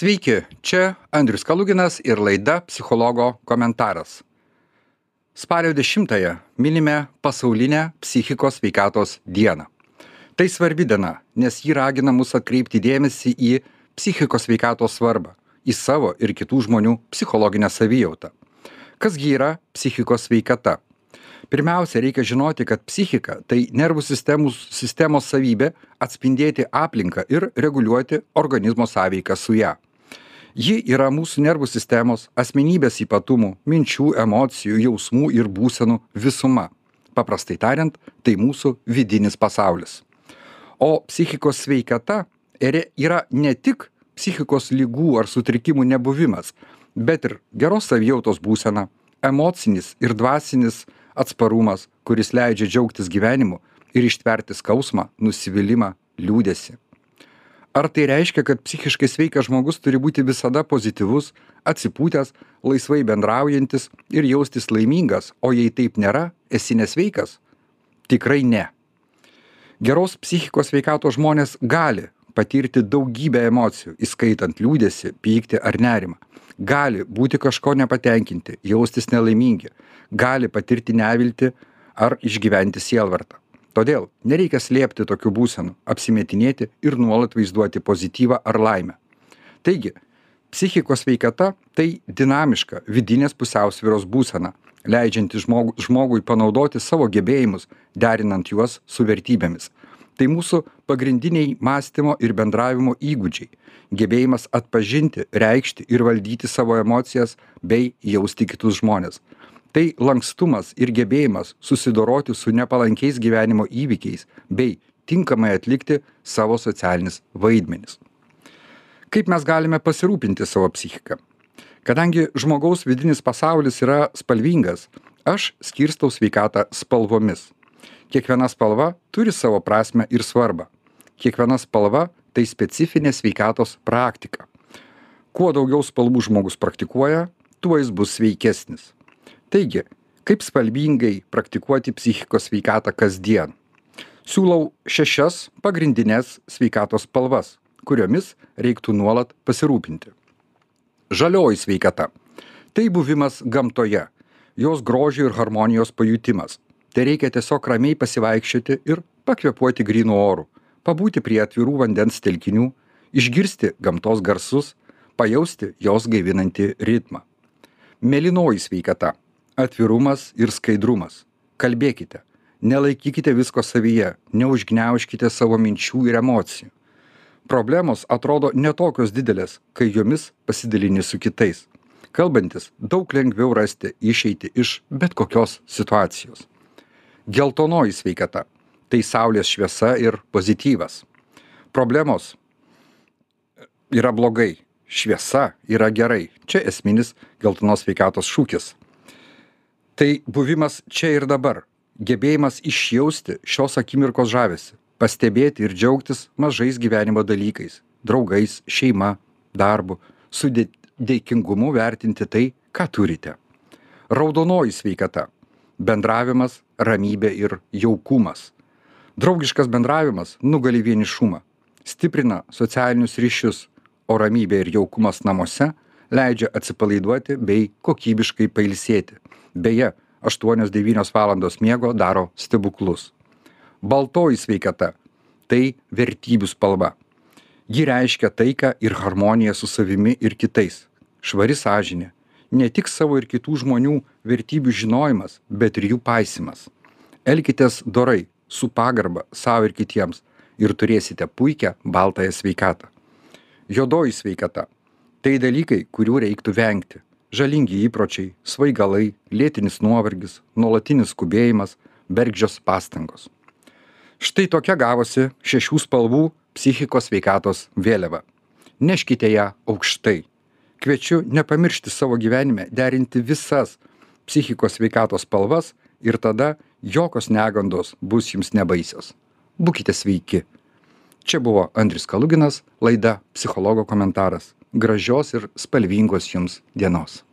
Sveiki, čia Andrius Kaluginas ir laida Psichologo komentaras. Spalio 10-ąją minime pasaulinę psichikos sveikatos dieną. Tai svarbi diena, nes ji ragina mus atkreipti dėmesį į psichikos sveikatos svarbą, į savo ir kitų žmonių psichologinę savijautą. Kasgi yra psichikos sveikata? Pirmiausia, reikia žinoti, kad psichika tai nervų sistemos, sistemos savybė atspindėti aplinką ir reguliuoti organizmo sąveiką su ją. Ji yra mūsų nervų sistemos, asmenybės ypatumų, minčių, emocijų, jausmų ir būsenų visuma. Paprastai tariant, tai mūsų vidinis pasaulis. O psichikos sveikata yra ne tik psichikos lygų ar sutrikimų nebuvimas, bet ir geros savijautos būsena, emocinis ir dvasinis atsparumas, kuris leidžia džiaugtis gyvenimu ir ištverti skausmą, nusivylimą, liūdėsi. Ar tai reiškia, kad psichiškai sveikas žmogus turi būti visada pozityvus, atsipūtęs, laisvai bendraujantis ir jaustis laimingas, o jei taip nėra, esi nesveikas? Tikrai ne. Geros psichikos sveikatos žmonės gali patirti daugybę emocijų, įskaitant liūdėsi, pyktį ar nerimą. Gali būti kažko nepatenkinti, jaustis nelaimingi, gali patirti nevilti ar išgyventi sielvartą todėl nereikia slėpti tokių būsenų apsimetinėti ir nuolat vaizduoti pozityvą ar laimę. Taigi psichikos sveikata tai dinamiška vidinės pusiausvyros būsena leidžianti žmogų žmogui panaudoti savo gebėjimus derinant juos su vertybėmis. Tai mūsų pagrindiniai mąstymo ir bendravimo įgūdžiai gebėjimas atpažinti reikšti ir valdyti savo emocijas bei jausti kitus žmones tai lankstumas ir gebėjimas susidoroti su nepalankiais gyvenimo įvykiais bei tinkamai atlikti savo socialinius vaidmenis. Kaip mes galime pasirūpinti savo psichiką? Kadangi žmogaus vidinis pasaulis yra spalvingas, aš skirstau sveikatą spalvomis. Kiekviena spalva turi savo prasme ir svarbą. Kiekviena spalva tai specifinė sveikatos praktika. Kuo daugiau spalvų žmogus praktikuoja, tuo jis bus sveikesnis taigi kaip spalvingai praktikuoti psichikos sveikatą kasdien? Siūlau šešias pagrindines sveikatos spalvas kuriomis reiktų nuolat pasirūpinti. Žalioji sveikata tai buvimas gamtoje jos grožio ir harmonijos pajutimas. Tereikia tiesiog ramiai pasivaikščioti ir pakvėpuoti grynu oru pabūti prie atvirų vandens telkinių išgirsti gamtos garsus pajausti jos gaivinantį ritmą. Mėlynoji sveikata atvirumas ir skaidrumas. Kalbėkite nelaikykite visko savyje neužgniaužkite savo minčių ir emocijų. Problemos atrodo ne tokios didelės kai jomis pasidalini su kitais. Kalbantis daug lengviau rasti išeitį iš bet kokios situacijos. Geltonoji sveikata tai saulės šviesa ir pozityvas. Problemos yra blogai šviesa yra gerai. Čia esminis geltonos sveikatos šūkis tai buvimas čia ir dabar. Gebėjimas išjausti šios akimirkos žavesį. Pastebėti ir džiaugtis mažais gyvenimo dalykais. Draugais šeima darbu. Su dė dėkingumu vertinti tai ką turite. Raudonoji sveikata. Bendravimas ramybė ir jaukumas. Draugiškas bendravimas nugali vienišumą. Stiprina socialinius ryšius o ramybė ir jaukumas namuose leidžia atsipalaiduoti bei kokybiškai pailsėti beje aštuonios devynios valandos miego daro stebuklus. Baltoji sveikata tai vertybių spalva. Ji reiškia taiką ir harmoniją su savimi ir kitais. Švari sąžinė. Ne tik savo ir kitų žmonių vertybių žinojimas bet ir jų paisymas elkitės dorai su pagarba sau ir kitiems ir turėsite puikią baltąją sveikatą. Juodoji sveikata tai dalykai kurių reiktų vengti žalingi įpročiai svaigalai lėtinis nuovargis nuolatinis skubėjimas bergždžios pastangos. Štai tokia gavosi šešių spalvų psichikos sveikatos vėliava. Neškite ją aukštai. Kviečiu nepamiršti savo gyvenime derinti visas psichikos sveikatos spalvas ir tada jokios negandos bus jums nebaisios. Būkite sveiki. Čia buvo andrius kaluginas laida psichologo komentaras gražios ir spalvingos jums dienos